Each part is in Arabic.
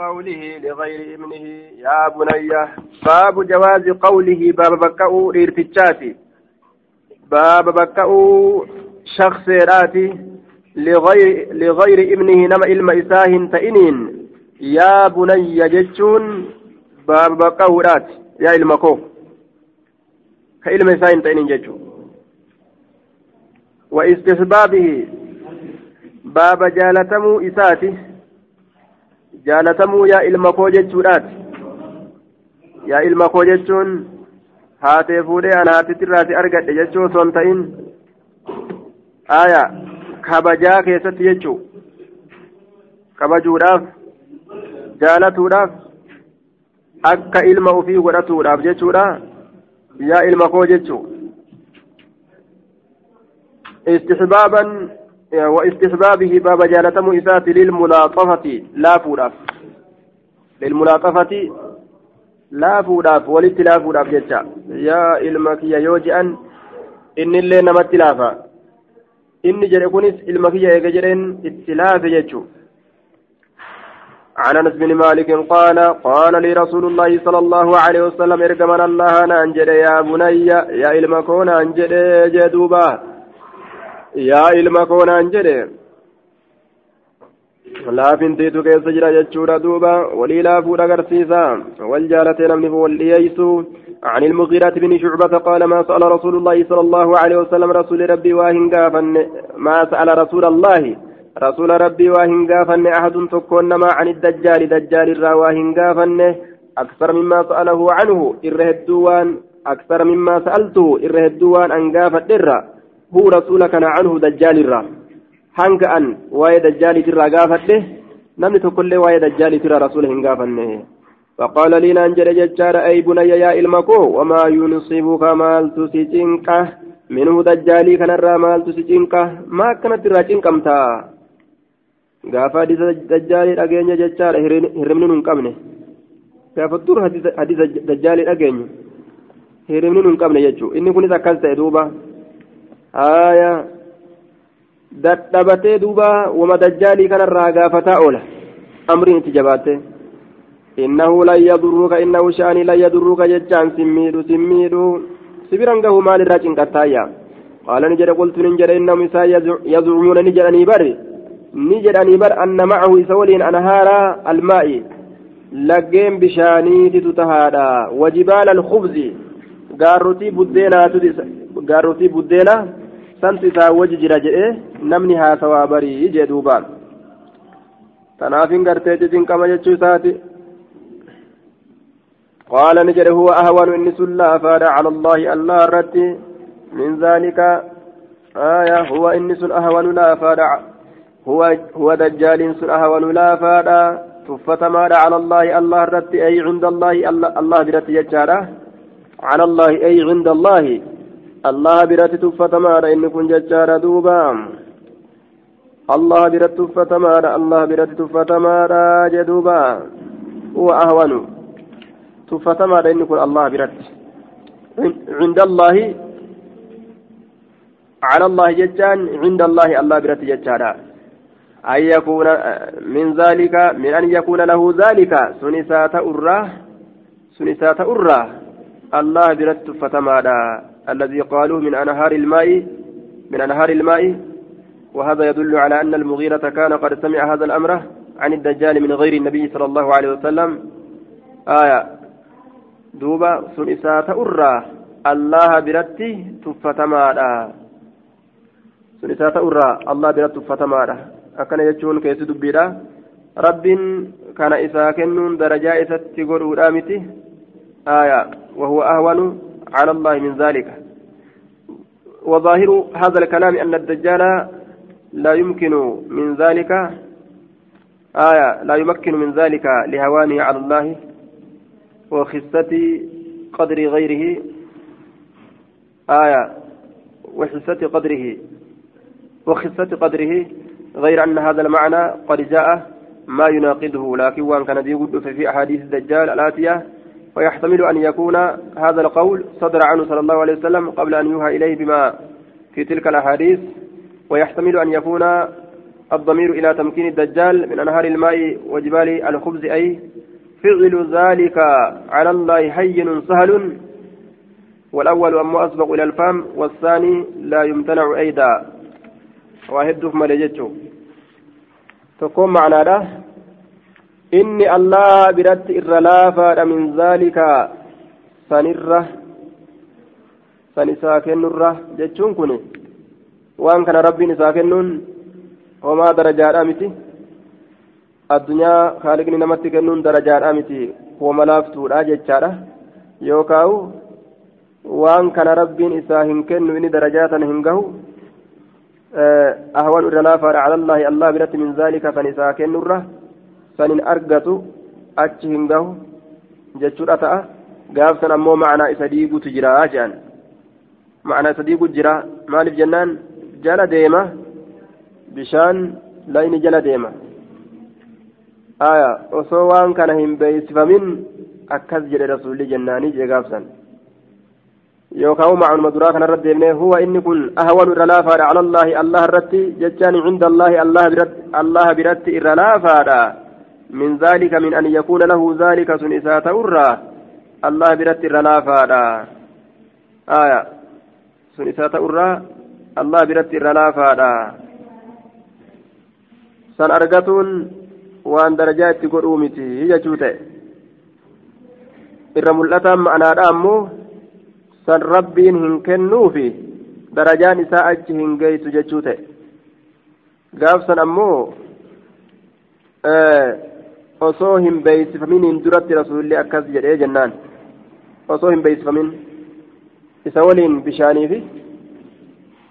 قوله لغير ابنه يا بني باب جواز قوله باب بكاء إرتجاتي باب بكاء شخص راتي لغير لغير ابنه نما علم إساه تئنين. يا بني جتشون باب بكاء راتي يا علمكو كعلم إساه تئنين جتشون. واستحبابه باب جالتمو إساتي jaalatamuu yaa ilma koo jechuudhaati yaa ilma koo jechuun haatee fuudhee ana haatitirraati argadhe jechuu osoo hin ta'in aya kabajaa keessatti jechuu kabajuudhaaf jaalatuudhaaf akka ilma ufii godhatuudhaaf jechuudha yaa ilma koo jechuu istixbaaban وإستحبابه باب جالتم إسات للملاطفة. لا فوراف للملاطفة. لا فوراف ولت لا فوراف جتا. يا إلمك يا يوجئا إن اللي نمت لافا. إني جري كونس إلمك يا إيجرين إتلاف جتشو عن أنس بن مالك قال قال لي رسول الله صلى الله عليه وسلم ارجمنا الله نانجد يا بني يا إلمكون انجد جدوبا. Yaa ilma koonaan jedhe. Laafintiitu keessa jira jechuudha duuba. Walii laafuudha agarsiisa wal jaalatee namni wal dhiyeessu. عن المغيرة بن شعبة قال ما سأل رسول الله صلى الله عليه وسلم رسول ربي واهن ما سأل رسول الله رسول ربي واهن قافن أحد تكون ما عن الدجال دجال الرا واهن أكثر مما سأله عنه إرهدوان أكثر مما سألته إرهدوان أن قافت هو رسولك عنه دجال الرا. هنك أن واي دجال ترى قافته نمني تقول واي دجال ترى رسوله قافنه فقال لي نانجر ججار أي بني يا إلمكو وما ينصبك مال تسجنك. منه دجالي كان الرا مال تسجنك. ما كانت كمتا gaafa dajjaalii dhageenya jechaadha hirribni nun qabne gaafa dur hadiisa dajjaalii dhageenyu hirribni nun qabne jechuu inni kunis akkas ta'e duuba aya dadhabatee duuba wama dajjaalii kanarraa gaafataa oola amriin itti jabaatte innahu lan yadurruka innahu sha'anii lan yadurruka jechaan simmiidhu simmiidhu sibiran gahu maalirraa cinqattaayya qaala ni jedhe qultu nin jedhe innahum isaa yazcumuuna ni jedhanii bari ni jedhanii bar anna macahu isa waliin anhaara almaa'i laggeen bishaaniititu tahaadha wajibaala alkhubzi gaarrotii buddeenaatu gaarrotii buddeenaa santu isaa waji jira jedhee namni haasawaa barii jee duubaan. Tanaafin gartee ciccinqama jechuu isaati. قال نجد هو أهون إن سلا أفاد على الله الله الرد من ذلك آية هو إن سل أهون لا أفاد هو هو دجال سل أهون لا أفاد تفت مال على الله الله الرد أي عند الله الله يجاره على الله أي عند الله الله برات تفتمار إن كن ججار دوبا. الله برات تفتمار الله برات تفتمار جدوبا. هو أهون. تفتمار إن كن الله برات عند الله على الله ججان عند الله الله برات ججارا. أن يكون من ذلك من أن يكون له ذلك سنسات أراه سنسات أراه الله برات تفتمار. الذي قالوا من أنهار الماء من أنهار الماء وهذا يدل على أن المغيرة كان قد سمع هذا الأمر عن الدجال من غير النبي صلى الله عليه وسلم. آية. دوبا سنسات أرى. الله برتي تفتمادا. سنسات أرى. الله برت تفتمادا. أكن يجون كيس دبيرا. رب كان إسا كنون درجة إسا تقول آية. وهو أهون. على الله من ذلك. وظاهر هذا الكلام أن الدجال لا يمكن من ذلك آية لا يمكن من ذلك لهوانه على الله وخسة قدر غيره. آية وخسة قدره وخسة قدره غير أن هذا المعنى قد جاء ما يناقضه. لكن وإن كان يقول في أحاديث الدجال الآتية ويحتمل أن يكون هذا القول صدر عنه صلى الله عليه وسلم قبل أن يوحى إليه بما في تلك الأحاديث ويحتمل أن يكون الضمير إلى تمكين الدجال من أنهار الماء وجبال الخبز أي فعل ذلك على الله هين سهل والأول أما أسبق إلى الفم والثاني لا يمتنع أيضا. واحد في ملجته تقوم معنا له إني الله برد إرلافا من ذلك سنرة سنساكن الرة جتشون كني وأن كان ربي miti addunyaa haaliqni namatti kennuun darajaadhaa miti hooma laaftuudha jechaadha yookaan waan kana rabbiin isaa hin kennu inni darajaa tana hin gahu ahwan irra laafaadha calallaahi allah biratti min zaalika kan isaa kennurra san hin argatu achi hin gahu jechuudha ta'a gaafsan ammoo macnaa isa diigutu jira jedhan macnaa isa diigu jira maaliif jennaan jala deema bishaan layni jala deema aya osoo waan kana hin beeysifamin akkas jedhe rasuulli jennaanii jee gaafsan yookaan macnuma duraa kana irratti deemnee huwa inni kun ahwanu irra laafaadha cala allaahi allah irratti jechaan cinda allaahi allaha biratti irra laafaadha zaalika sun isaa ta'urraa allah biratti irra laafaadha aya sun isaa ta'urraa allah biratti irra laafaadha san argatuun waan darajaa itti godhuu miti jechuu ta'e irra mul'ataan ma'anaadha ammoo san rabbiin hin kennuufi darajaan isaa achi hin geessu jechuu ta'e gaafsan osoo hin beeksifaminiin duratti rasuulli akkas jedhee jennaan osoo hin beeksifamin isa waliin bishaanii fi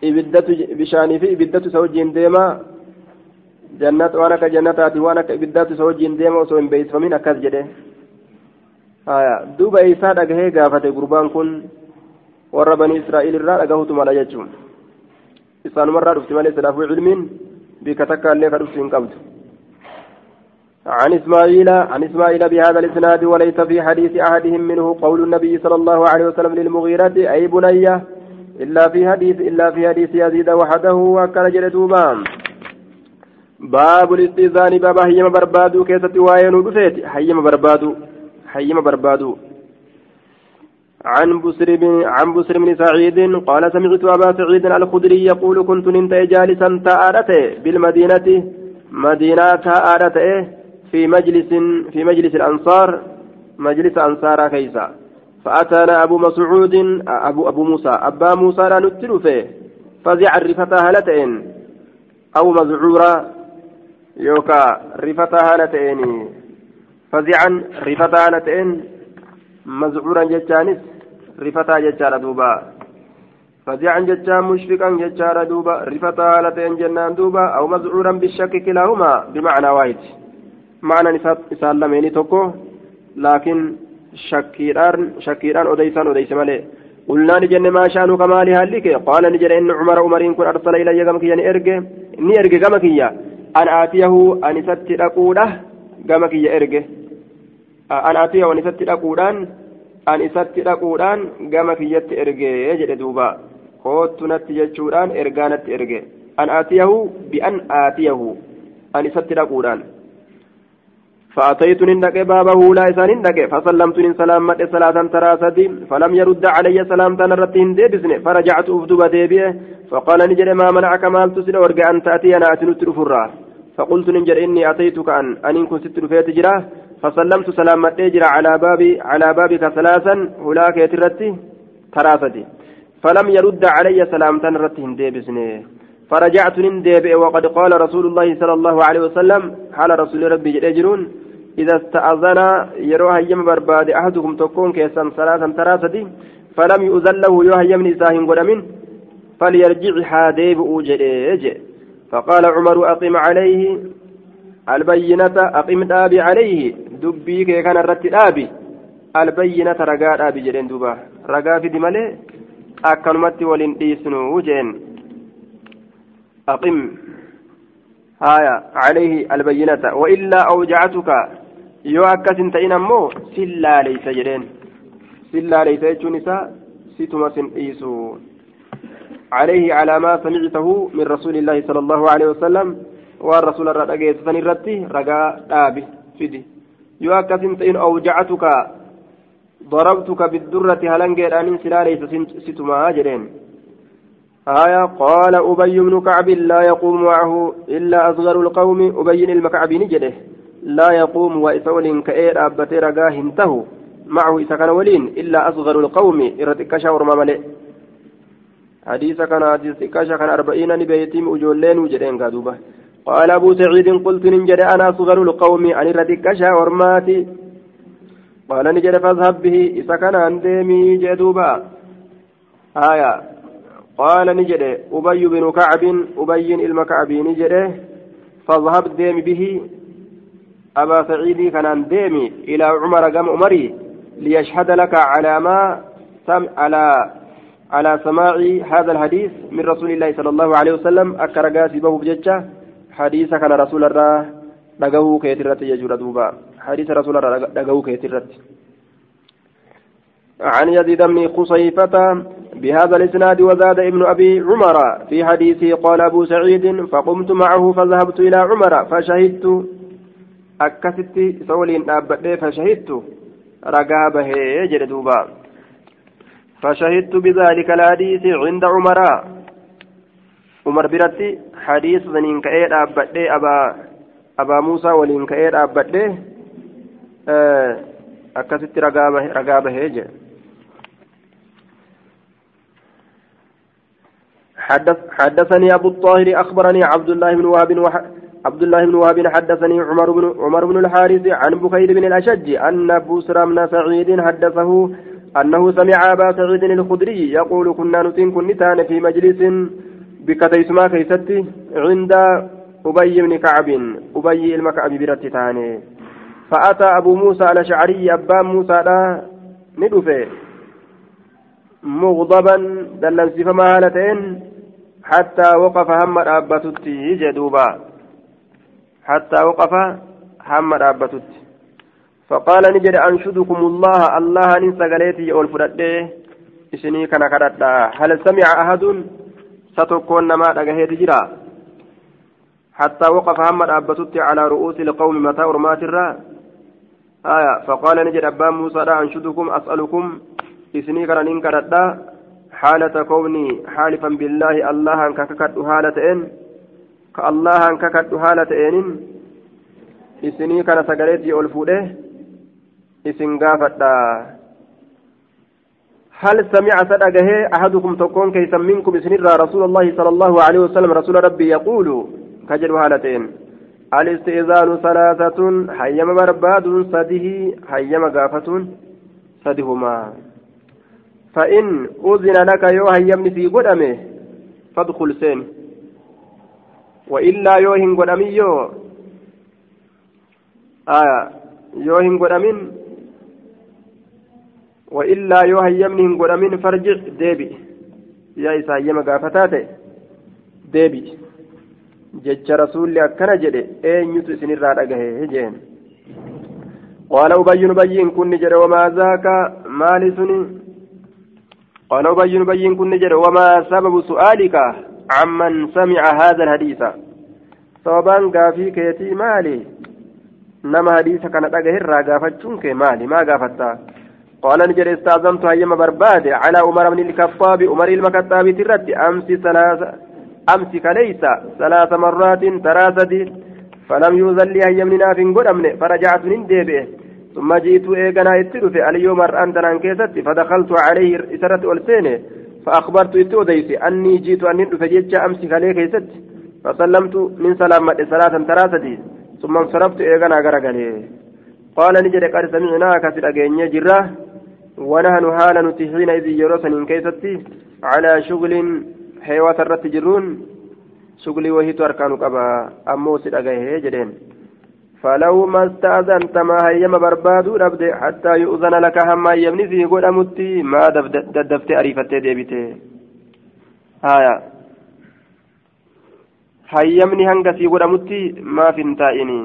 ibiddatu bishaanii fi ibiddatu isa wajjiin deemaa jannat waan akka jannataati waan akka ibiddaatu isa wajjiin deema osoo hin beeksifamin akkas jedhe haya duuba isaa dhagahee gaafate gurbaan kun warra banii israa'iil irraa dhagahutu mala jechuun isaanumarraa dhufti malee silaafuu cilmiin bika takka illee ka dhufti hin qabdu عن إسماعيل عن إسماعيل بهذا الإسناد وليس في حديث أحدهم منه قول النبي صلى الله عليه وسلم للمغيرة أي بنية إلا في حديث إلا في حديث يزيد وحده وكان جلدوبا باب الاستئذان باب هيما بربادو كيست وين ودفيت هيما بربادو هيما بربادو عن بسر بن عن بسر بن سعيد قال سمعت أبا سعيد الخدري يقول كنت انت جالسا تآرته بالمدينة مدينة تآرته في مجلس في مجلس الأنصار مجلس أنصار كيسا. فأتانا أبو مسعود أبو أبو موسى. أبا موسى لا نتلو فيه. فزع الرفتة هلتين أو مزعورا يوكا. رفتا هالتين. فزعا رفتا هالتين. مزعورا جتانس رفتا جتارا دوبا. فزعا جتان مشفقا جتارا دوبا. رفتا هالتين جنان دوبا. أو مزعورا بالشك كلاهما. بمعنى واحد معنى نسال لميني توكو لكن شكيران شكيران أديسان أديس مالي قلنا نجن ما شانك مالي هالك قال نجن إن عمر عمرين كن أرسل إلي كمك يعني إرجع إني إرجع كمك an aatiyahu an isatti dhaquudha gama kiyya erge an aatiyahu an isatti dhaquudhaan an isatti dhaquudhaan gama kiyyatti erge jedhe duuba koottu natti jechuudhaan ergaa natti erge an aatiyahu bi'an aatiyahu an isatti dhaquudhaan فأتيت نندق بابه لا إسان نندق فسلمت من سلام مد صلاة تراسدي فلم يرد علي سلام تنرتين ديبسن فرجعت أفدب ديبيه فقال نجد ما منعك مال تسل ورقى أن تأتي أنا أتنت رفرا فقلت نجد إني أتيتك أن أن كنت ست رفيت جراه فسلمت سلام مد على بابي على بابك ثلاثا هلاك يترتي تراسدي فلم يرد علي سلام تنرتين ديبسن فرجعت نندب وقد قال رسول الله صلى الله عليه وسلم حال رسول ربي جرون إذا استأذن يروها يم برباد أحدكم تكون كيسا ثلاثا ثلاثة فلم يؤذن له يوها يم نساهم قدمين فليرجع حاديب أوجئ فقال عمر أقم عليه البينة أقم دابي عليه دبي كان الرت دابي. البينة رقا دابي جرين دوبا. رقا في دمالي أكنمت ولن ديسنو وجين أقم. هايا عليه البينة وإلا أوجعتك yoo akkas hin ta'in ammoo sillaa leeysa jedheen sillaa leeysa jechuun isaa situma sin dhiisu عليه على ما سمعته من رسول الله صلى الله عليه وسلم dhageessisan irratti ragaa dhaabi fidi yoo akkasin ta'in awjacatuka ضربتك بالدرة هلنجر أن سلاليس ستما جرين آية قال أبي بن كعب لا يقوم معه إلا أصغر القوم. أبي المكعب نجده لا يقوم وإسول كأير أبتي رقاه انتهوا معه إذا كان ولين إلا أصغر القوم. إرتك شاور مملئ حديث كان حديث كاشا كان أربعين نبيتيم أجولين وجدين قادوبة. قال أبو سعيد قلت ننجد أنا أصغر القوم. عن إرتك شاور ماتي قال نجد فاذهب به. إذا كان عندي جدوبا آية قال نجد أبي بن كعب أبي المكعب نجد فاذهب ديم به. أبا سعيد كان ديمي إلى عمر قام عمري ليشهد لك على ما سم على على سماع هذا الحديث من رسول الله صلى الله عليه وسلم. أكرقاسي به بججة. حديث كان رسول الله dhagahuu keetirratti jechuudha duuba hadiisa rasuula dhagahuu keetirratti عن يزيد بن خصيفة بهذا الإسناد وزاد ابن أبي عمر في حديثه قال أبو سعيد فقمت معه فذهبت إلى عمر فشهدت. أكست سولين أبدي فشهدت. رقابة يجد دوبا. فشهدت بذلك الحديث عند عمر. عمر برتي حديث ذنين كأيد أبدي أبا abaa muusaa waliin ka'ee dhaabbadhe akkasitti ragaa bahee jedhe حدثني أبو الطاهر أخبرني عبد الله بن وهب. عبد الله بن وهب حدثني عمر بن عمر بن الحارث عن بكير بن الأشج أن بسر بن سعيد حدثه أنه سمع أبا سعيد الخدري يقول كنا نتين كنتان في مجلس بكتيسما كيستي عند أبي بن كعب أبي المكعب برت تاني فأتى أبو موسى الأشعري أبان موسى لا ندفه مغضبا دلن سفما هالتين حتى وقف هم أبتتي جدوبا حتى وقف هم أبتتي فقال نجد أنشدكم الله الله ننسى قليتي أول فرده. إسني كان هل سمع أحد؟ ستكون ما أجهد جرا. حتى وقف هم أبتت على رؤوس القوم متى ورمات الرا. آية. فقال نجد أبان موسى أنشدكم أسألكم. إسني كان إنكرت حالة كوني حالفا بالله الله أن كككت حالة إن كالله أن ككت حالة إن إسني كان سقريتي ألفوده إسن قافت هل سمع صدقه أحدكم تكون كيسا منكم إسنر رسول الله صلى الله عليه وسلم رسول ربي يقول كجل هالتين الاستئذان ثلاثة حيما برباد سده حيما قافة سدهما فإن أذن لك يو هيمني في قدمه فادخل سين وإلا يوهن قدمي يو آية يوهن قدمين وإلا يو هيمني قدمين فرجع ديبي يا إسا هيما قافتاتي ديبي jecha rasuulli akkana jedhe eenyutu isinirraa dhagahe jeen qaala ubayyun bayyiin kunni jedhe wamaa zaaka maali suni qaala ubayyun bayyiin kunni jedhe wamaa sababu su'aalika camman samica haada alhadiisa sababaan gaafii keetii maali nama hadiisa kana dhagaherraa gaafachuun kee maali maa gaafatta قال نجد استاذنت هيما برباد على عمر بن الخطاب عمر المكتاب ترت امس ثلاثة أمسك ليس ثلاث مرات تراسدي فلم يوزن لي أيام ناف قدمن فرجعت من ديبه ثم جئت إيقنا اتلف اليوم أنت كيست فدخلت عليه إسرة والسينة فأخبرت إتوديسي أني جئت أن فجئت أمسك لي كيست فسلمت من سلامة صلاة تراسدي ثم انصرفت إيقنا غرقلي قال نجد قد سمعناك سلقين جرة ونحن حالا نتحين إذ يروسن كيستي على شغل irratti jirruun? Shuglii wahiitu harkaanu qaba ammoo si dhagahee? jedheen. فلو ما استأذنت ما هيما بربادو دبد حتى يؤذن لك هم يمني في قدمتي ما ددفت أريفت ديبته آية. هيمني هنga في قدمتي ما في انتائني.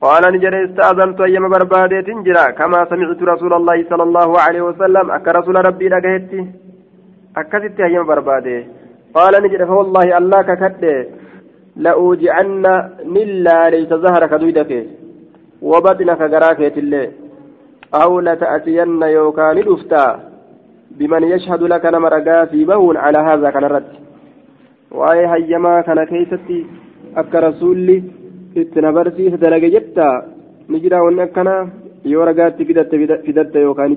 قال نجري استأذنت أيما بربادة تنجرا كما سمعت رسول الله صلى الله عليه وسلم. أك رسول ربي لقيتي akkasitti hayyama barbaade qaala ni jedhe fawallaahi allah kakadhe لأوجعن نلا ليس ظهرك دويدك. وبطنك قراكيت الله أو لتأتين يوكان الأفتى بمن يشهد لك نمرقا في بون على هذا كان الرد وآي هيما كان كيستي. أك رسولي. اتنبرسي ستلقى جتا. نجرا ونكنا. يورقات فدت فدت يوكان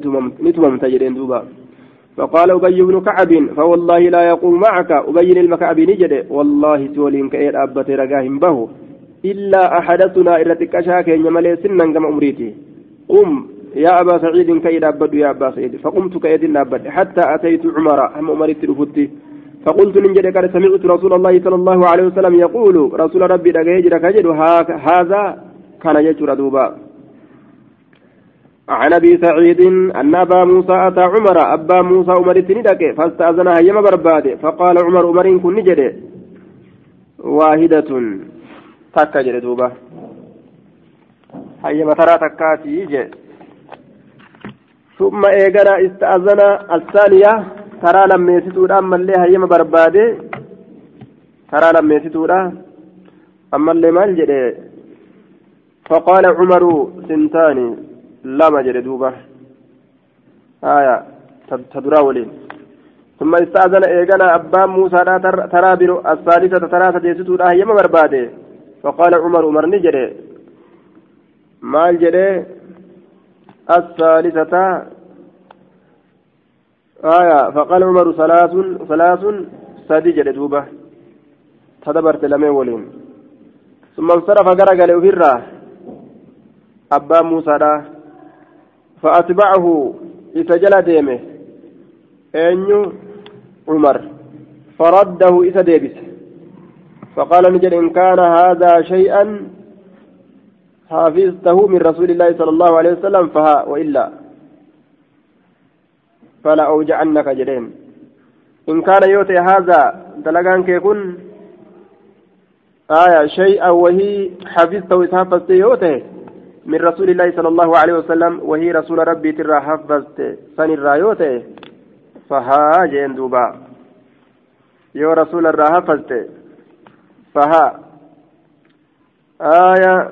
نتمم تجرين دوبا. فقال أبي بن كعب فوالله لا يقوم معك. أبين المكعب نجد والله تولين كأير أبت رقاهم به. إلا أحدثنا إلا تكشاك يملي سنا كما أمريتي. قم يا أبا سعيد كيد أبد يا أبا سعيد. فقمت كيد أبد حتى أتيت عمر هم أمرت رفتي فقلت نجد قد سمعت رسول الله صلى الله عليه وسلم يقول رسول ربي دقيجر كجد هذا كان يجر دوبا. عن أبي سعيد أن أبا موسى أتى عمر أبا موسى عمر تندك فاستأذن هيما برباده فقال عمر عمر كن نجد واحدة. تكا جد دوبا. هيما ترى تكاتي جد ثم إيقنا استأذن. الثانية ترى لما يسيتون أما اللي هيما بربادي. ترى لما يسيتون أما اللي مال جدي. فقال عمر سنتاني. لما جدي دوبا آية تدرا ولين ثم استأذن إيقنا أبان موسى ترى بنو الثالثة ترى سديستون هيما بربادي فقال عمر عمر نجري مال جدي الثالثة آية فقال عمر ثلاث ثلاث سادي جلدوبة تدبرت لمن ولين ثم انصرف قرق لأفره أبا موسى فأتبعه إسجل ديمه. أنيو عمر. فرده إسديبس فقال نجد إن كان هذا شيئا حافظته من رسول الله صلى الله عليه وسلم فها وإلا. فلا أوجعنك جرين إن كان يوتي هذا دلقان كيكون آية شيئا وهي حفظته إسحافظت يوتي من رسول الله صلى الله عليه وسلم وهي رسول ربي ترى حفظت سن الرايوتي فها جين دوبا. يو رسول الرا حفظت. فها. آية.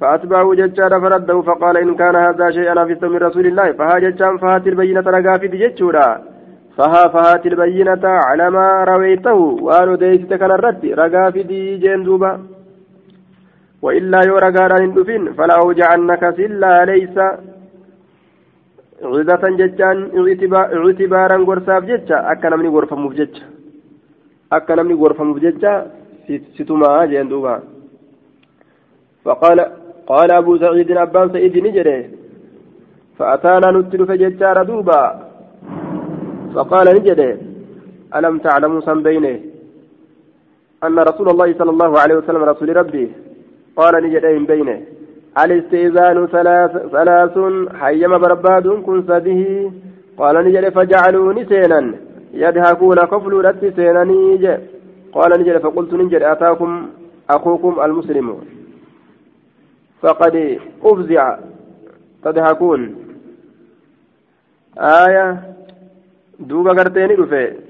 فأتبعه ججار فرده فقال إن كان هذا شيئا حفظته من رسول الله. فها ججان فهات البينة رقافي ججورا. فها فهات البينة على ما رويته. وأن ديست كان الرد. رقافي جندوبا وإلا يو رقاران اندفين فلا أوجعنك سلا ليس. عزة ججان اعتبارا غرساف ججا أكا نمني غرفة مفججة أكا نمني غرفة مفججة ستما جندوبا فقال قال أبو سعيد أبان سعيد نجري فأتانا نتل فججار دوبا فقال نجري ألم تعلموا سن بينه أن رسول الله صلى الله عليه وسلم رسول ربي؟ قال نجري بينه. الاستئذان ثلاث حيما برباد كن سده قال نجري فجعلوا نسينا يدهكون كفلوا لت سينا نيجي قال نجري فقلت نجري أتاكم أخوكم المسلم. فقد أفزع. تضحكون. آية. دوبا قرتين رفي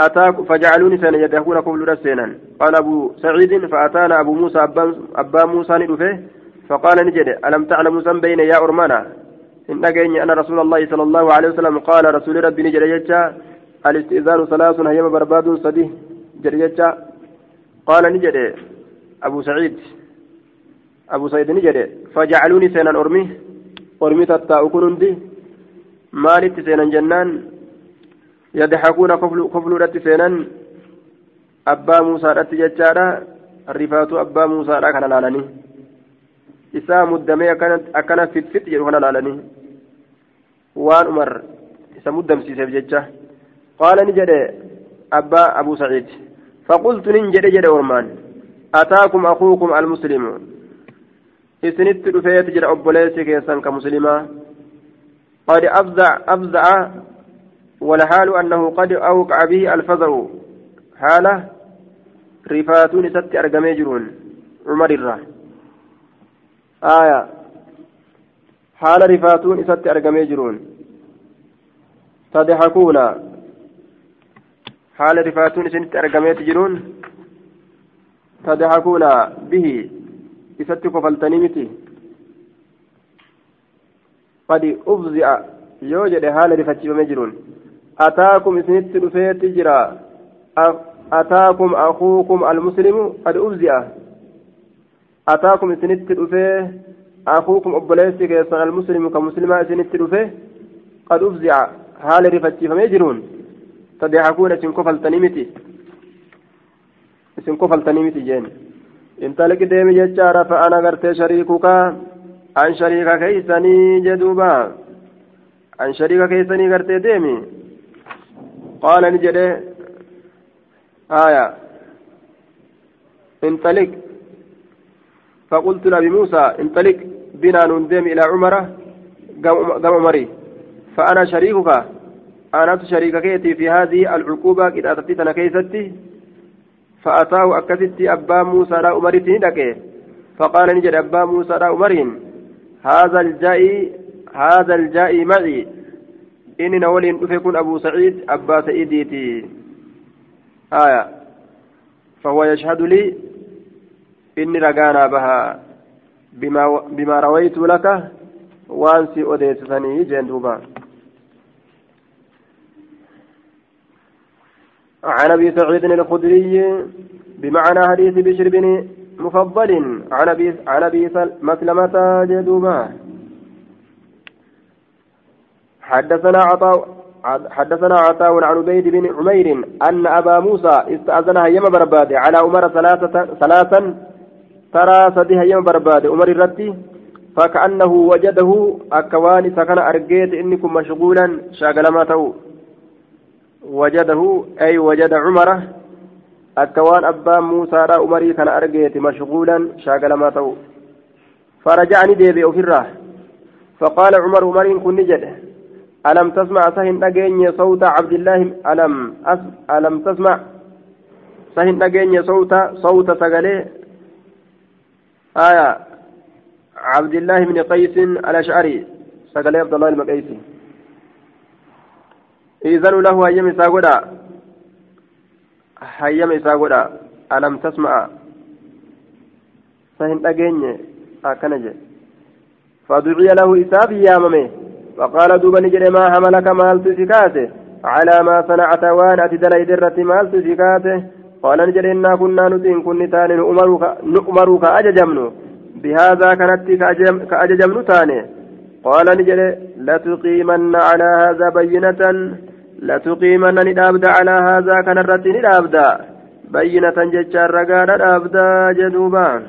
أتاك فجعلوني سنة يدهكون قبل رسينا قال أبو سعيد فأتانا أبو موسى أبا موسى رفي فقال نجد ألم تعلم سن بين يا أرمانا؟ إن أن رسول الله صلى الله عليه وسلم قال رسول ربي نجد يجا الاستئذان ثلاث هيما برباد صديه جريجا قال نجد أبو سعيد. أبو سعيد نجد فجعلوني سينا أرمي أرمي تتاء كنندي مالت سينا جنان يضحكون كفل رت سينا أبا موسى رت ججارا الرفات أبا موسى را كان لالني isaa muddamee akkana fitfit jedhu kana laalanii waan umar isa muddamsiiseef jecha qaala ni jedhe abbaa abuu saciid faqultu nin jedhe jedhe ormaan ataakum akuukum almuslimu isinitti dhufeeti jira obboleessi keessan ka muslimaa qad afza'a والحال أنه قد أوقع به الفزع حالة رفاتون ست أرقمي جرون. عمر الرا. آية. حال رفاتون ست أرقمي جرون. تضحكون. حال رفاتون سنت أرقميت جرون تضحكون به. إستك فلتنمتي قد أفزع. يوجد حال رفتي بمجرون أتاكم إسنت رفيت جرا. أتاكم أخوكم المسلم قد أفزع أتاكم إسنت رفيه. أخوكم أبليسي كيسان المسلم كمسلمة إسنت رفيه. قد أفزع حال رفتي بمجرون تضحكون إسن كفلتني متي إسن كفلتني متي جين. انطلق ديمي ججارة فأنا غرتي شريكك. عن شريك كيسني جدوبا. عن شريك كيسني غرتي ديمي. قال نجده آية. انطلق. فقلت لأبي موسى انطلق. بنا نندم إلى عمره قام عمري. فأنا شريكك. أنا شريك كيتي في هذه العقوبة إذا أتتنا كيستي. فأتاه أكستي أبا موسى لا أمرتني لك فقال نجد أبا موسى لا أمرين هذا الجائي هذا الجائي معي. إني نولي أفكون أبو سعيد أبا سعيديتي آية فهو يشهد لي إني رقانا بها بما, بما رويت لك وانسي أديتني جندوبا عن ابي سعيد الخدري بمعنى حديث بشر بن مفضل عن ابي عن ابي مسلمة جدوبا حدثنا عطاء حدثنا عطاء عن عبيد بن عمير أن أبا موسى استأذن هيم برباد على عمر ثلاثة ثلاثا ترى سدي هيم برباد. عمر الرتي فكأنه وجده أكوان سكن أرجيت إنكم مشغولا. شاغل ما تو وجده أي وجد عمر أكوان أبا موسى را عمري كان أرجيت مشغولا. شاغل ما تو فرجعني ديبي أفره. فقال عمر عمر كن نجد. ألم تسمع سهن أجيني صوت عبد الله؟ ألم أس... ألم تسمع سهن أجيني صوت صوت سجلي آية. عبد الله بن قيس الأشعري. سجلي عبد الله المقيسي إذن له هيم إساغودا هيم إساغودا ألم تسمع فهن أجيني أكنجي فدعي له إساب ياممه فقال دوبا نجري ما حملك مالت سكاته على ما صنعت وأنا أتدلي درة مالت سكاته قال نجري إنا كنا نتين كن تاني نؤمرك أججمن. بهذا كانت كأججمن تاني. قال نجري لتقيمن على هذا بينة. لتقيمن ندابد على هذا كان الرد ندابد. بينة ججار رقاد ندابد جدوبان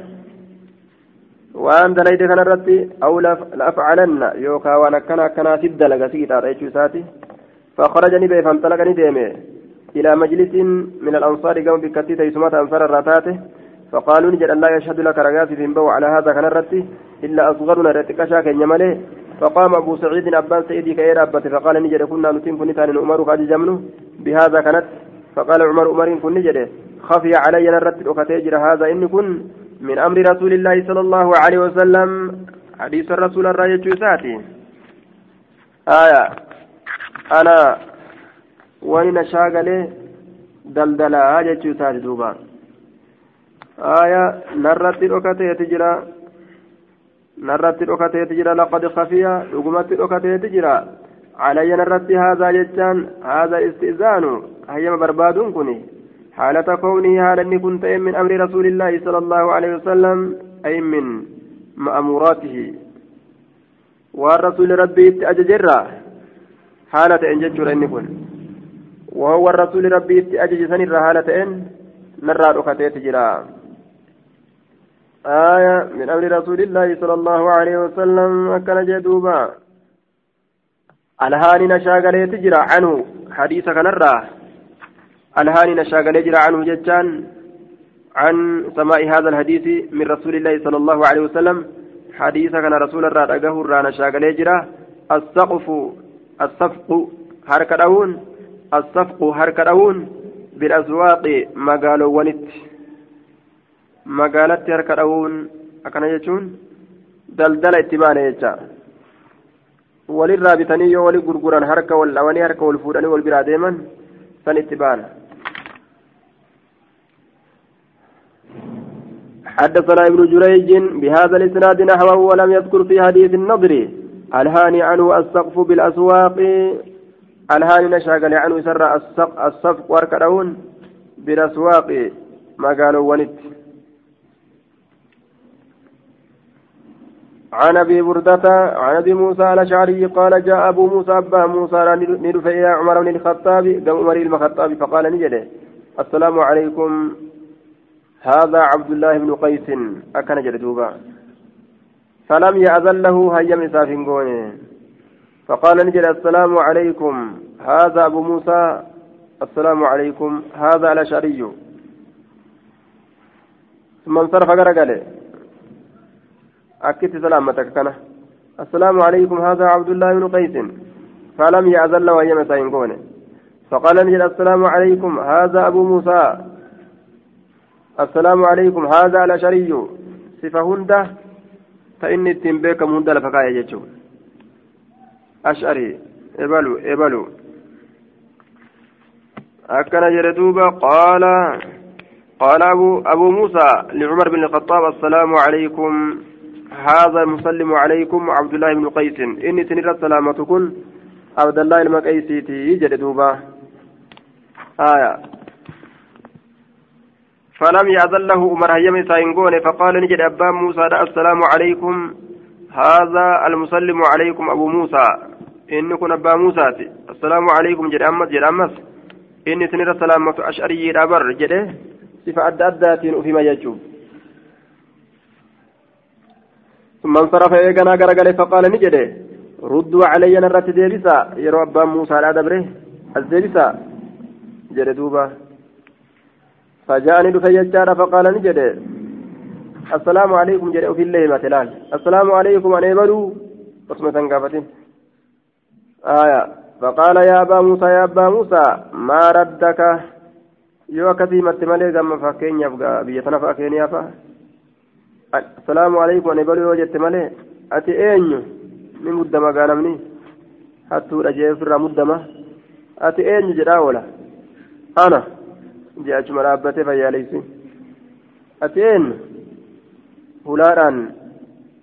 وأن دليت كان الرد أو لأفعلن يوكا وأنا كان كان سد لغسيت على ساتي. فخرجني به فانطلقني ديمه إلى مجلس من الأنصار قام بكتيت يسمات أنصار الراتاته فقالوا نجد لا يشهد لك رقاسي في على هذا كان الرد إلا أصغرنا رتكشا كن يمله فقام أبو سعيد أبان سيدي كأير أبت فقال نجد كنا نتم كنتان عمر قد جمنه بهذا كانت. فقال عمر عمر كن نجد. خفي علي نرت أكتجر هذا إن كن. من أمر رسول الله صلى الله عليه وسلم حديث الرسول الراية ساتي آية أنا وين شاغله دلدلا جتشو ساتي دوبا آية نرت أكتجر narratti dhokateeti jira laqad kafiya dhugumatti dhokateeti jira calayya narratti haadhaa jechaan haadha istizaanu hayyama barbaaduun kun حالة كونه أن كنت من أمر رسول الله صلى الله عليه وسلم أي من مأموراته. والرسول ربي أججرا حالة إن ججر إن كن وهو الرسول ربي أجج سنر حالة إن نرى ركتيت جرا آية من أمر رسول الله صلى الله عليه وسلم أكن جدوبا. الهاني نشاغلي تجرى عنه. حديث كنرى الهاني نشاغلي تجرى عنه جتان عن سماء هذا الحديث من رسول الله صلى الله عليه وسلم. حديث كان رسول الله رأجه رانا شاغلي جرى السقف الصفق حركة أون الصفق حركة أون بالأسواق مقالو ونت. harka dha'uun akkana jechuun daldala itti baane jecha walirraa bitanii yoo wali gurguran harka wal dhawanii harka wal fuudhanii wal biraa deeman san itti baana حدثنا ابن جريج بهذا الإسناد نحوه ولم يذكر في حديث النضر. الهاني عنه السقف بالأسواق. الهاني نشاغل عنه سر الصفق وركدون بالأسواق. ما قالوا ونت. عن أبي بردة عن أبي موسى الأشعري قال جاء أبو موسى أبا موسى ندفع إلى عمر بن الخطاب. قام عمر الخطاب فقال نجده. السلام عليكم. هذا عبد الله بن قيس. أكن جلدوبا فلم يأذن له هيا مسافين فقال نجد السلام عليكم. هذا أبو موسى. السلام عليكم. هذا الأشعري. ثم انصرف قال أكدت سلامتك كان. السلام عليكم. هذا عبد الله بن قيس. فلم يأذن له هيا مسافين فقال نجد السلام عليكم. هذا أبو موسى. السلام عليكم هذا الأشري صفة هندة فإني تنبيكم هندة لفقايا جتشو أشعري إبلو إبلو. أكن جردوبا قال قال أبو, أبو موسى لعمر بن الخطاب السلام عليكم. هذا مسلم عليكم عبد الله بن قيس. إني تنرى سلامتكم عبد الله المقيسيتي جردوبا آية. فلم يأذن له عمر هيم ساينغون فقال نجد أبا موسى السلام عليكم. هذا المسلم عليكم أبو موسى. إن كن أبا موسى السلام عليكم جد أمس جد أمس. إن سنر سلامة أشعري رابر جده صفة أدى أدات فيما يجوب. ثم انصرف إيقنا قرقل فقال نجده ردوا علي نرت ديبسا يرو أبا موسى لا دبره. الديبسا جده دوبا. فجاءني دفيجار فقال نجد السلام عليكم جد في الله ما تلال السلام عليكم أنا يبلو بسمة قافتين آية فقال يا أبا موسى يا أبا موسى ما ردك yoo akkasii matti malee gamma fakkeenyaaf biyya tana fakkeenyaaf assalaamu alaikum ani baluu yoo jette malee ati eenyu ni muddama gaanamni hattuudha jee ofirraa muddama ati eenyu jedhaa oola ana je'achuma dhaabbatee fayyaalessi ati eenyu hulaadhaan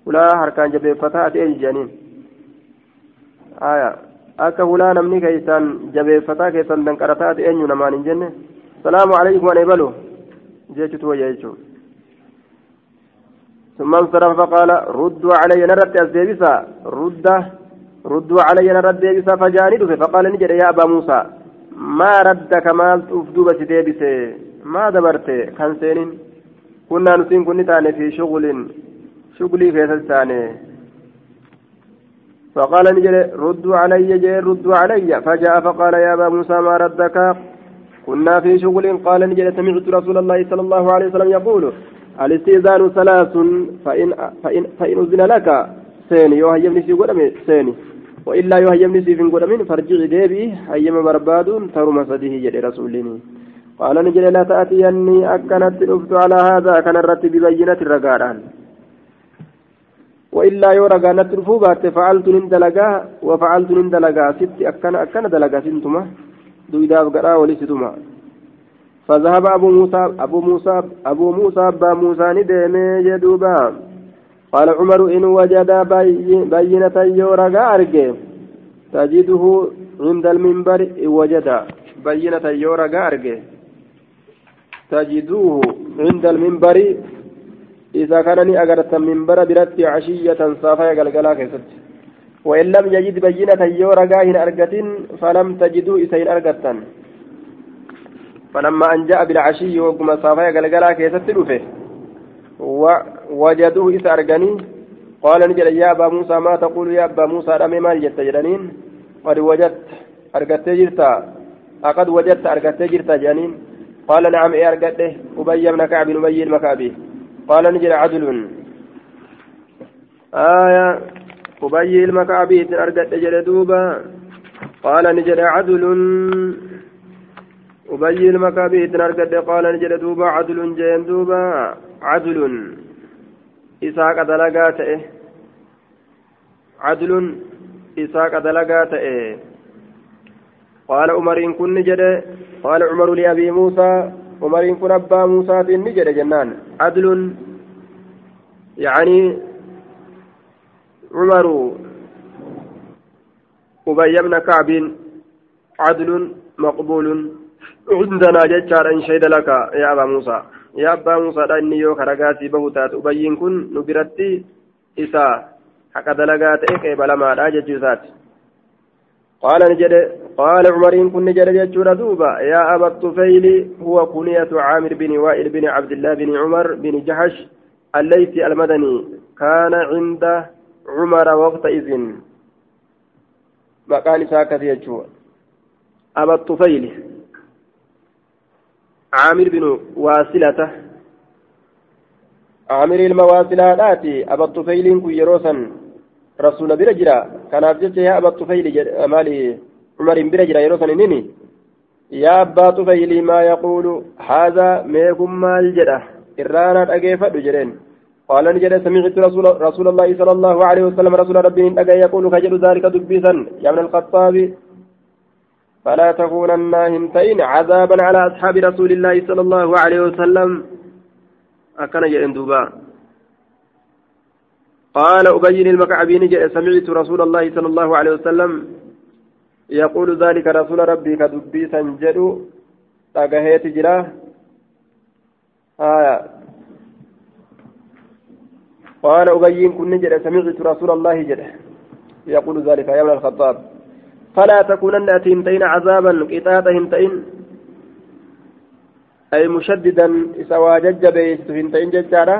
hulaa harkaan jabeeffataa ati eenyu jedhaniin akka hulaa namni keessaan jabeeffataa keessan danqarataa ati eenyu namaan hin jenne salaamu alaikum an ebalu jechutu wayya jechuudha ثم انصرف فقال ردوا علي نرد أزديبسا رد ردوا علي نرد أزديبسا فجاني فقال نجد يا أبا موسى ما ردك مال تفدوبة ديبسه ما دبرت كان سينين. كنا نسين كن تاني في شغل شغلي في تاني. فقال نجل ردوا علي جي ردوا علي. فجاء فقال يا أبا موسى ما ردك؟ كنا في شغل قال نجل سمعت رسول الله صلى الله عليه وسلم يقول الاستئذان ثلاث فإن فإن فإن أذن لك. سيني يوهي يبني سيني. وإلا يهيمني سيفين قدمين فرجع ديبي هيم بربادون ترمى سديه جل رسولني قال نجل لا تأتيني أكنت رفت على هذا كان الرتب ببينة الرقاران وإلا يو رقانت رفوبات فعلت نندلقا وفعلت نندلقا ست أكن أكن دلقا سنتما دويداف قرا ولستما فذهب أبو موسى أبو موسى أبو موسى أبا موسى ندمي جدوبا قال عمر إن وجد بينة يورغا أرجع. تجده عند المنبر إن وجد بينة يورغا أرجع. تجدوه عند المنبر إذا كانني أجرت المنبر برت عشية صافية قلقلا كيست. وإن لم يجد بينة يورغا إن أرجت فلم تجدوا إسين أرجتا فلما أن جاء بالعشي وقم صافية قلقلا كيست رفه وجدوه إذا قال نجد يا أبا موسى ما تقول يا أبا موسى؟ رمي مال جت قد وجدت أرجت جرتا. أقد وجدت أرجت جرتا جانين. قال نعم إيه أرجته أبي بن كعب أبي المكابي قال نجد عدل. آية. أبي المكابي أرجت جردوبا قال نجد عدل. أبي المكابي أرجت قال نجد دوبا. عدل جين دوبا. عدل. إساق دلقا تئه عدل إساق دلقا تئه قال عمر كن نجد قال عمر لأبي موسى عمر كن أبا موسى نجد جنان عدل يعني عمر أبي بن كعب عدل مقبول عندنا ججار إن شهد لك يا أبا موسى يا أبا موسى إني يوك رقاتي بهتات أبين كن نبرتي إسا. حق دلقات إيك بلما لا ججوزات قال نجد قال عمر كن نجد ججور دوبا. يا أبا الطفيل هو كنية عامر بن وائل بن عبد الله بن عمر بن جحش الليثي المدني. كان عند عمر وقت إذن. مقال ساكت يجوا أبا الطفيل. عامر بن واصلة. عامر المواصلات أبا الطفيل كن يروسا رسول برجرا كان أبجد يا أبا الطفيل مالي عمر برجرا يروسا إنني. يا أبا طفيل ما يقول هذا ميكم مال جده إرانا أجيفة جرين. قال نجد سمعت رسول, رسول الله صلى الله عليه وسلم رسول ربي أجا يقول كجل ذلك دبيسا. يا ابن الخطاب فلا تكونن هنتين عذابا على أصحاب رسول الله صلى الله عليه وسلم. أكن جئن دوبا. قال أبين المكعبي نجأ سمعت رسول الله صلى الله عليه وسلم يقول ذلك رسول ربي كدبي سنجد. تقهيت جراه آية. قال أبين كن نجد سمعت رسول الله جده يقول ذلك يا ابن الخطاب. فلا تكونن أتهمتين عذابا قطاة هنتين أي مشددا سوى ججبيت هنتين ججارة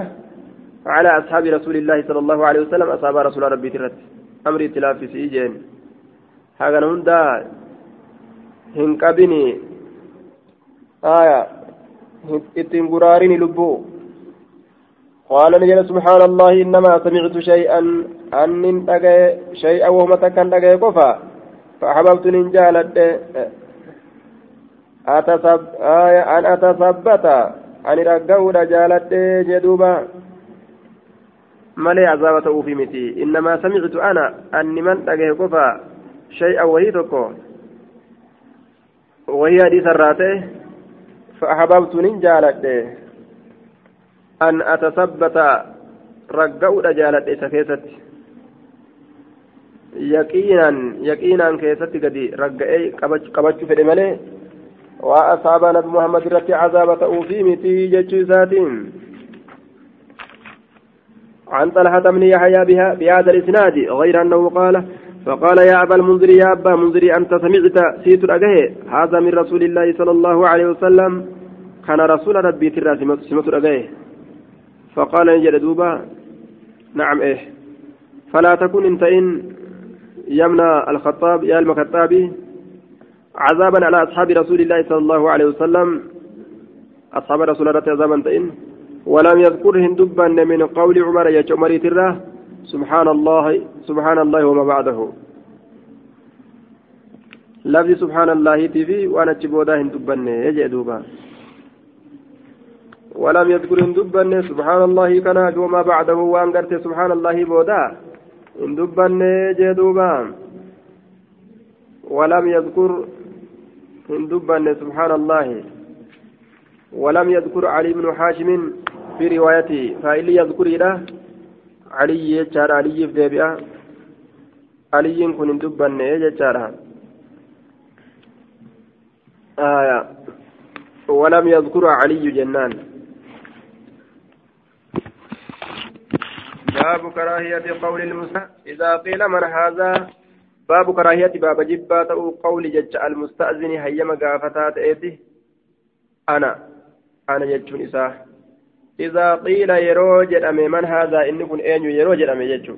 على أصحاب رسول الله صلى الله عليه وسلم أصحاب رسول ربي ترت. أمر اتلاف في سيجين. هذا هندا هنكبني آية. اتنقرارين لبو. قال نجل سبحان الله إنما سمعت شيئا أن شيئا وهم تكن قفا فأحببت نجالت أتصب آية أن أتثبت أن رقود جالت جدوبا مالي عذابة أوفي متي. إنما سمعت أنا أن من تقه قفا شيئا وهي وهي حديث الراته فأحببت نجالت أن أتثبت رقود جالت إسكيست yaqiinaan yaqiinaan keessatti gadi ragga'ee qabachuu fedhe malee waa asaabaa nabi muhammad irratti cazaaba ta'uufii miti jechuu isaatiin. عن طلحة بن يحيى بهذا الإسناد غير أنه قال فقال يا أبا المنذر يا أبا منذر أنت سمعت سيت الأجهة هذا من رسول الله صلى الله عليه وسلم كان رسول ربي ترى سمت الأجهة فقال نجد دوبا نعم إيه فلا تكن انت إن يمنى الخطاب يا المكتابي عذابا على أصحاب رسول الله صلى الله عليه وسلم. أصحاب رسول الله عذابا تئن ولم يذكرهن دبا من قول عمر يا عمر تراه سبحان الله سبحان الله وما بعده. لفظ سبحان الله تفي وأنا تشبودا هندبن يجي دوبا ولم يذكر هندبن سبحان الله كان وما بعده وان سبحان الله بودا. Dubbanne jee duuba. ولم يذكر من دبن سبحان الله ولم يذكر علي بن حاشم في روايته فإلي يذكر إله علي يجار علي في ديبئة علي كن دبن يجار آية ولم يذكر علي جنان باب كراهية قول المستأذن إذا قيل من هذا؟ باب كراهية باب جبات أو قول جج المستأذن هيما قافتات إيدي أنا أنا جج إساه إذا قيل يروج أمي من هذا؟ إن كن أين يروج أمي جج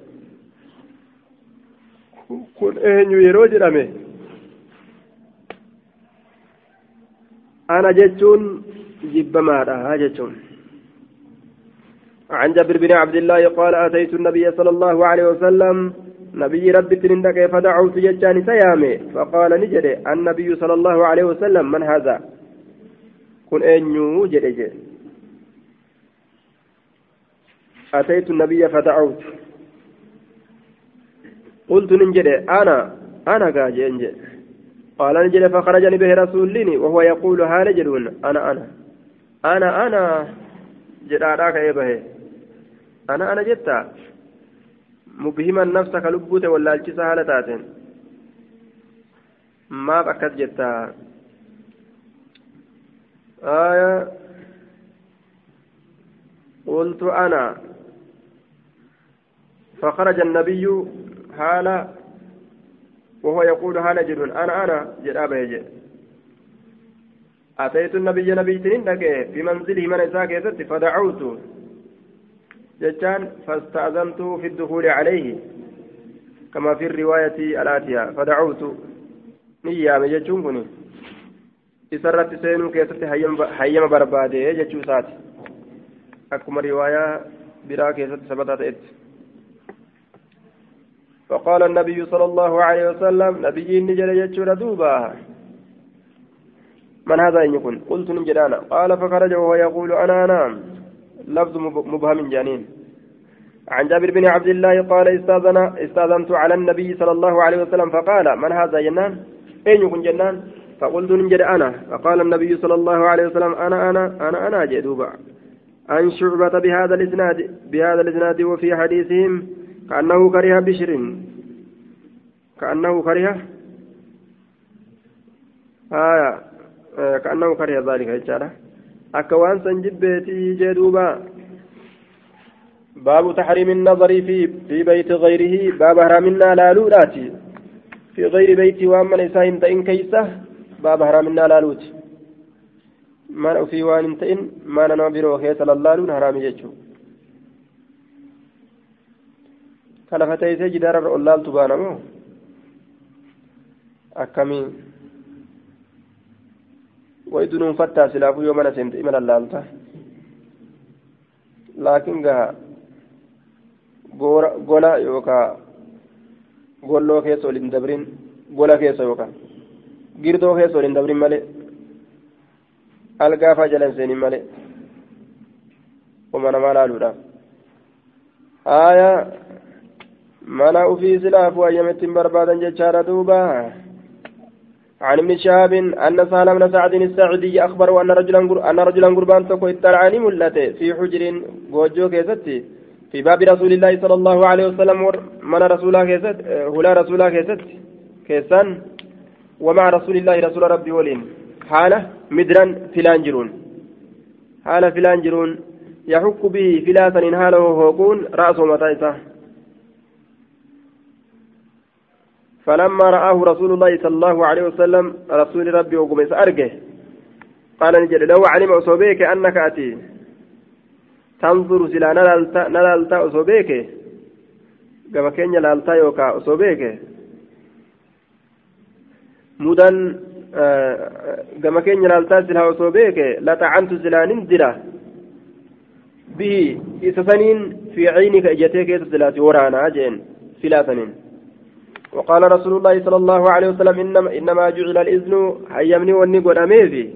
كن أين يروج أمي أنا ججون جب مارا ججون. عن جابر بن عبد الله قال أتيت النبي صلى الله عليه وسلم نبي ربي تنندك فدعوت ججاني سيامي. فقال نجري النبي صلى الله عليه وسلم من هذا؟ كن أنيو جري أتيت النبي فدعوت قلت ننجري أنا أنا قاجي قال نجري فخرجني به رسولني وهو يقول ها نجرون أنا أنا. أنا أنا. جرارا كيبه أنا أنا جتا مبهما نفسك لبوت ولا الجسا هالتاتين ما بأكد جتا آية. قلت أنا. فخرج النبي حال وهو يقول حال جد أنا أنا أبا يجي. أتيت النبي نبي تنين في منزله من إساك فدعوت. جتان فاستأذنت في الدخول عليه كما في الرواية الآتية فدعوت. نيام جتون كني إسرت سينو كيست حيما بربادي جتشو سات أكما رواية برا كيست فقال النبي صلى الله عليه وسلم نبي نجل جتشو دوبا. من هذا إن يكون؟ قلت نجدانا. قال فخرج وهو يقول أنا أنام لفظ مبهم جانين. عن جابر بن عبد الله قال استاذن استاذنت على النبي صلى الله عليه وسلم فقال من هذا جنان؟ أين يكون جنان؟ فقلت نجد أنا. فقال النبي صلى الله عليه وسلم أنا أنا أنا أنا جدوبا عن شعبة بهذا الإسناد بهذا الإسناد وفي حديثهم كأنه كره بشر. كأنه كره آية. كأنه كره ذلك إجارة أكوان سنجبتي جدوبا باب تحريم النظر في في بيت غيره باب حرامنا لالولاتي في غير بيت وامن إساهم تئن كيسة باب حرامنا لالوتي ما في وان تئن ما ننا برو كيس لالون حرامي جتشو kana fateessee jidaarra ollaaltu baanamoo waytu nun fattaa silaafuu yoo mana seente imala laalta laakiin gaha gola yookaa golloo keessa waliin dabrin gola keessa yookaan girdoo keessa waliin dabrin malee algaafaa jalan seenin malee oma namaa laaluudhaaf aayaa mana ufii silaafuu ayyamettiin barbaadan jechaadha duubaa عن ابن شهاب أن سهل بن سعد الساعدي أخبره أن رجلا أن رجلا قربان تكو اطلعني ملته في حجر غوجو كيستي في باب رسول الله صلى الله عليه وسلم من رسوله كيست هلا رسوله كيست كيسان ومع رسول الله رسول ربي ولين. حالة مدرا فلان جرون. حالة فلان جرون. يحك به فلاسا حاله هوكون رأسه متى فلما رآه رسول الله صلى الله عليه وسلم رسول ربي وقميس أرجه قال نجد لو علم أصوبيك أنك أتي. تنظر سلا نلالتا أصوبيك. كما كان لالتا يوكا أصوبيك. مدن كما كان لالتا سلا أصوبيك. لطعنت سلا ننزلا به إسسنين في عينك إجتيك سلاتي ورانا جين سلاسنين وقال رسول الله صلى الله عليه وسلم إنما, إنما جعل الإذن هيمني والنقود أميزي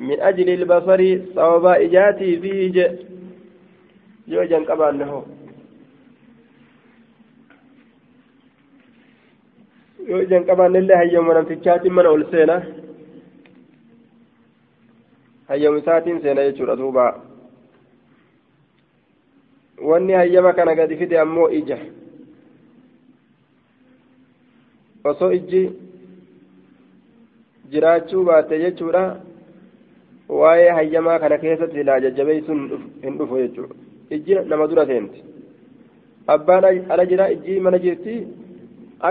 من أجل البصر صواب إجاتي فيه ج... جوجا قبل له. جوجا قبل لله هيم ونمتشات من أول سنة هيم ساتين سنة يجور أدوبا. واني هيما كان قد فدي أمو إجه osoo ijji jiraachuu baate jechuudha waa'ee hayyamaa kana keessatti silaa jajjabeessuun hin dhufu jechuudha ijji nama dura seenti abbaan ala jira ijji mana jirti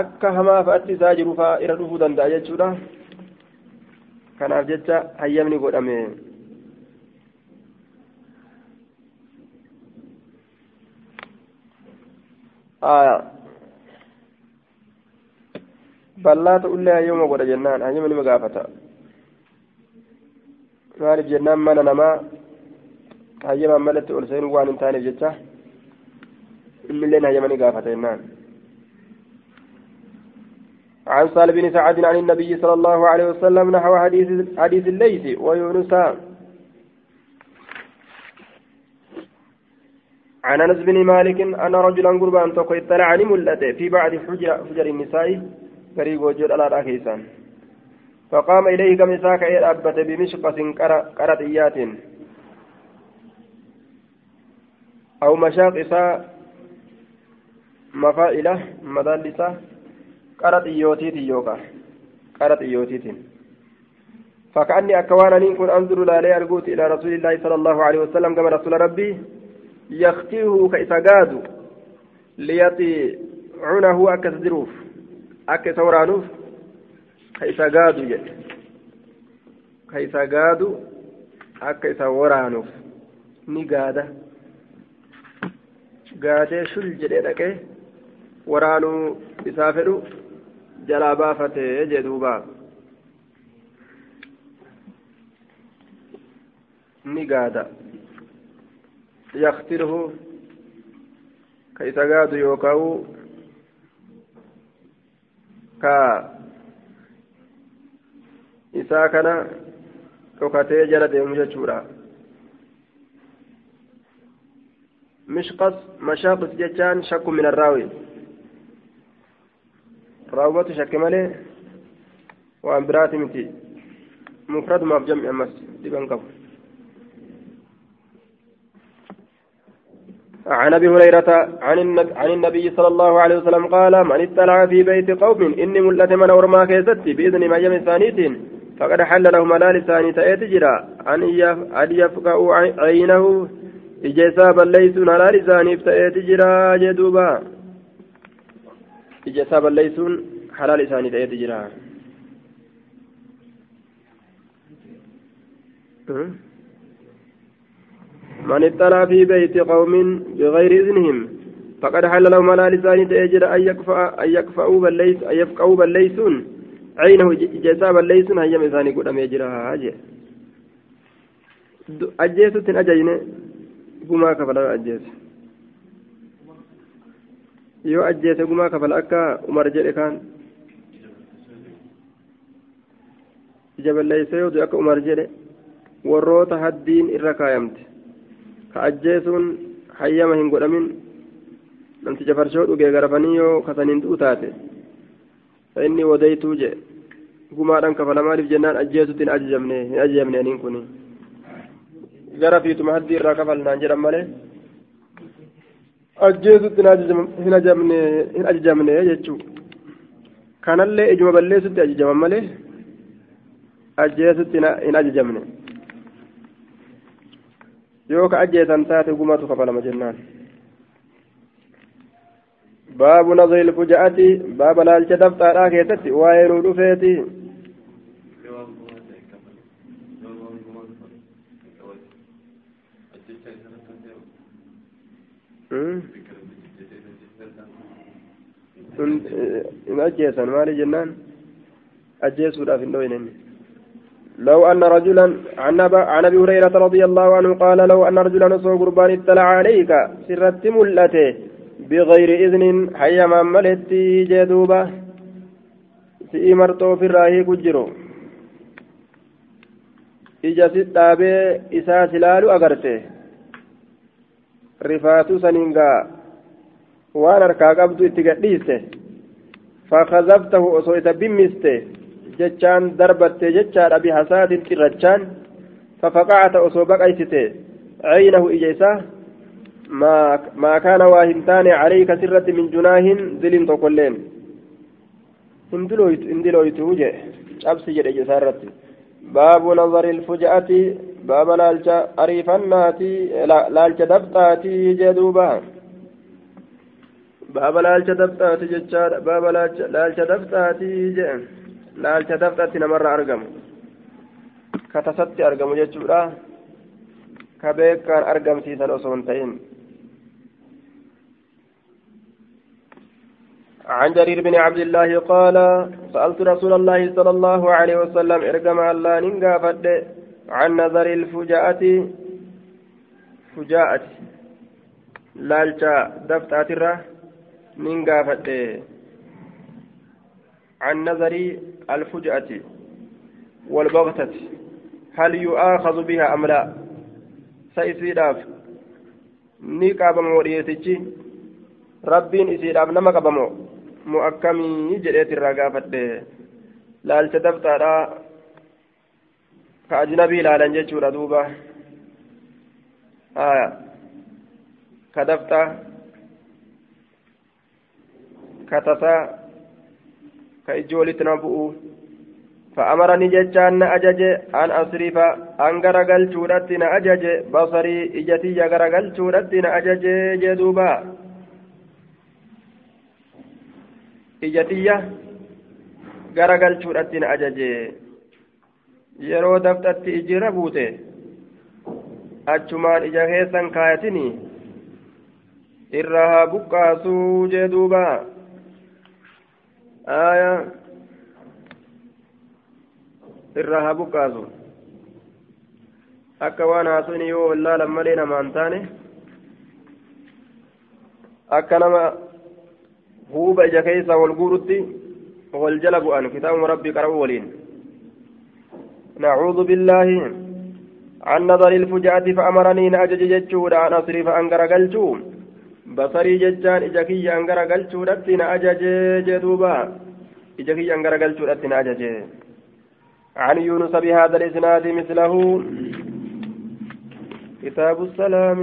akka hamaa fa'atti isaa jiru fa'aa irra dhufuu danda'a jechuudha kanaaf jecha hayyamni godhame. آه hayyama godha jennaan hayyama nima gaafata maaliif jennaan mana namaa hayyamaan malatti ol seenuu waan hin taaneef jecha innilleen hayyama ni gaafata jennaan عن سال بن سعد عن النبي صلى الله عليه وسلم نحو حديث حديث الليث ويونس عن انس بن مالك ان رجلا قربان تقو اطلع عن ملته في بعض حجر حجر النساء garii goojjoo dhalaadhaa keessaan فقام إليه كم إساك إيه أبت بمشقة xiyyaatiin أو مشاق إساء مفائلة مدالسة قرط إيوتيت يوكا قرط إيوتيت. فكأني أكوانا كن أنظر لا أرجوت إلى رسول الله صلى الله عليه وسلم كما رسول ربي يختيه كإساقاد ليطيعونه أكس دروف أكس ورانوف كإساقاد جد كإساقاد أكس ورانوف نقاده gaadee shul jedhee dhaqee waraanuu isaa fedhu jalaa baafatee jedhuuba ni gaada yaktirhu ka isa gaadu yookaa'u ka isaa kana dhokatee jala deemu jechuudha. مشقص مشاقص جتان شك من الراوي راوبة شك ملي وأن براتي متي مفرد ما بجمع مس دبن قبل عن أبي هريرة عن النبي, عن النبي صلى الله عليه وسلم قال من اطلع في بيت قوم إني ملت من أورما كيستي بإذن ما يم ثانيتين فقد حل له ملال ثاني تأتجرا أن يفقأ عينه ija isaa balleeysuun halaal isaaniif ta'eeti jira jee duuba isaanii ta'eeti jira من اطلع في بيت قوم بغير إذنهم فقد حل تأجر أن أن يكفأوا بالليس أن يفقأوا بالليسون عينه جساب الليسون هيا مثاني قدام يجرها أجي أجيسة أجينه gumaa kafala ajjeese yoo ajjeese gumaa kafala akka umar jedhe kaan ija balleeyse yoo akka umar jedhe warroota haddiin irra kaayamte ka ajjeesuun hayyama hin godhamin namticha farshoo dhugee garafanii yoo kasaniin du'u taate fa inni wadaytuu jedhe gumaadhaan kafala maaliif jennaan ajjeesutti hin ajajamne hin ajajamne aniin kuni gara fiituma haddii irraa kafalnaan jedhan malee ajjeesutti hin ajajamne jechuu kanallee ijuma balleessutti ajajaman malee ajjeesutti hin ajajamne yoo ka ajjeesan taate gumatu kafalama jennaan baabu nazari ilfuja'ati baaba laalcha dabxaadhaa keessatti waa'ee nuu dhufeeti hin ajjeesan maali jennaan ajjeesuudhaaf hin dhoynen لو أن رجلا عن أبي هريرة رضي الله عنه قال لو أن رجلا صو قربان اطلع عليك سرت ملته بغير إذن حيما ملتي جدوبة سئي مرتو في الراهي كجرو. إجا ستابي إساس لالو أغرته rifaatuu saniin gaa waan harkaa qabdu itti gadhiiste fakazabtahu jechaadha bihasaatin xirrachaan fafaqacata osoo baqaysite caynahu ija isaa maa kaana waa hin taane calayka sirratti min junaahin dilin tokkolleen hin dilooytuu je cabsi jedhe ija isaa irratti baabu nazari ilfuja'ati baaba laalcha ariifannaati laalcha dabxaati jedhuuba baaba laalcha dabxaati jechaadha baaba laalcha dabxaati jee laalcha dabxaatti namarra argamu ka tasatti argamu jechuudha ka beekaan argamsiisan osoo hin ta'in عن جرير بن عبد الله قال سألت رسول الله صلى الله عليه وسلم ارجم الله ننقى عن نظر الفجاءة. فجاءة. لالشا دفتات الره من قافت عن نظر الفجأة والبغتة هل يؤاخذ بها أم لا rabbiin isiidhaaf nama qabamoo mu akkamii jedheet irraa gaafadhe laalcha dabxaadha ka ajnabii ilaalan jechuudha duuba haya كدفتا كتسا كإجولت نبؤ فأمرني جتان أجج أن أصرف. أن غرقل شورت أجج. بصري إجتي غرقل شورت أجج جدوبا. إجتي غرقل شورت أجج. yeroo daftatti ijjirra buute achumaan ija keessan kaayatini irraa haa buqqaasuu jee duuba haasuni yoo wallaalan malee namaan taane akka nama huuba ija keessaa wal guurutti wal jala bu'an kitaabuma rabbii qara'u waliin نعوذ بالله عن نظر الفجاة فأمرني نأجج جتشود أن أصرف أنقر قلتو بصري ججان إجاكي أنقر قلتو رتي نأجج جدوبا إجاكي أنقر قلتو رتي نأجج عن يونس بهذا الإسناد مثله كتاب السلام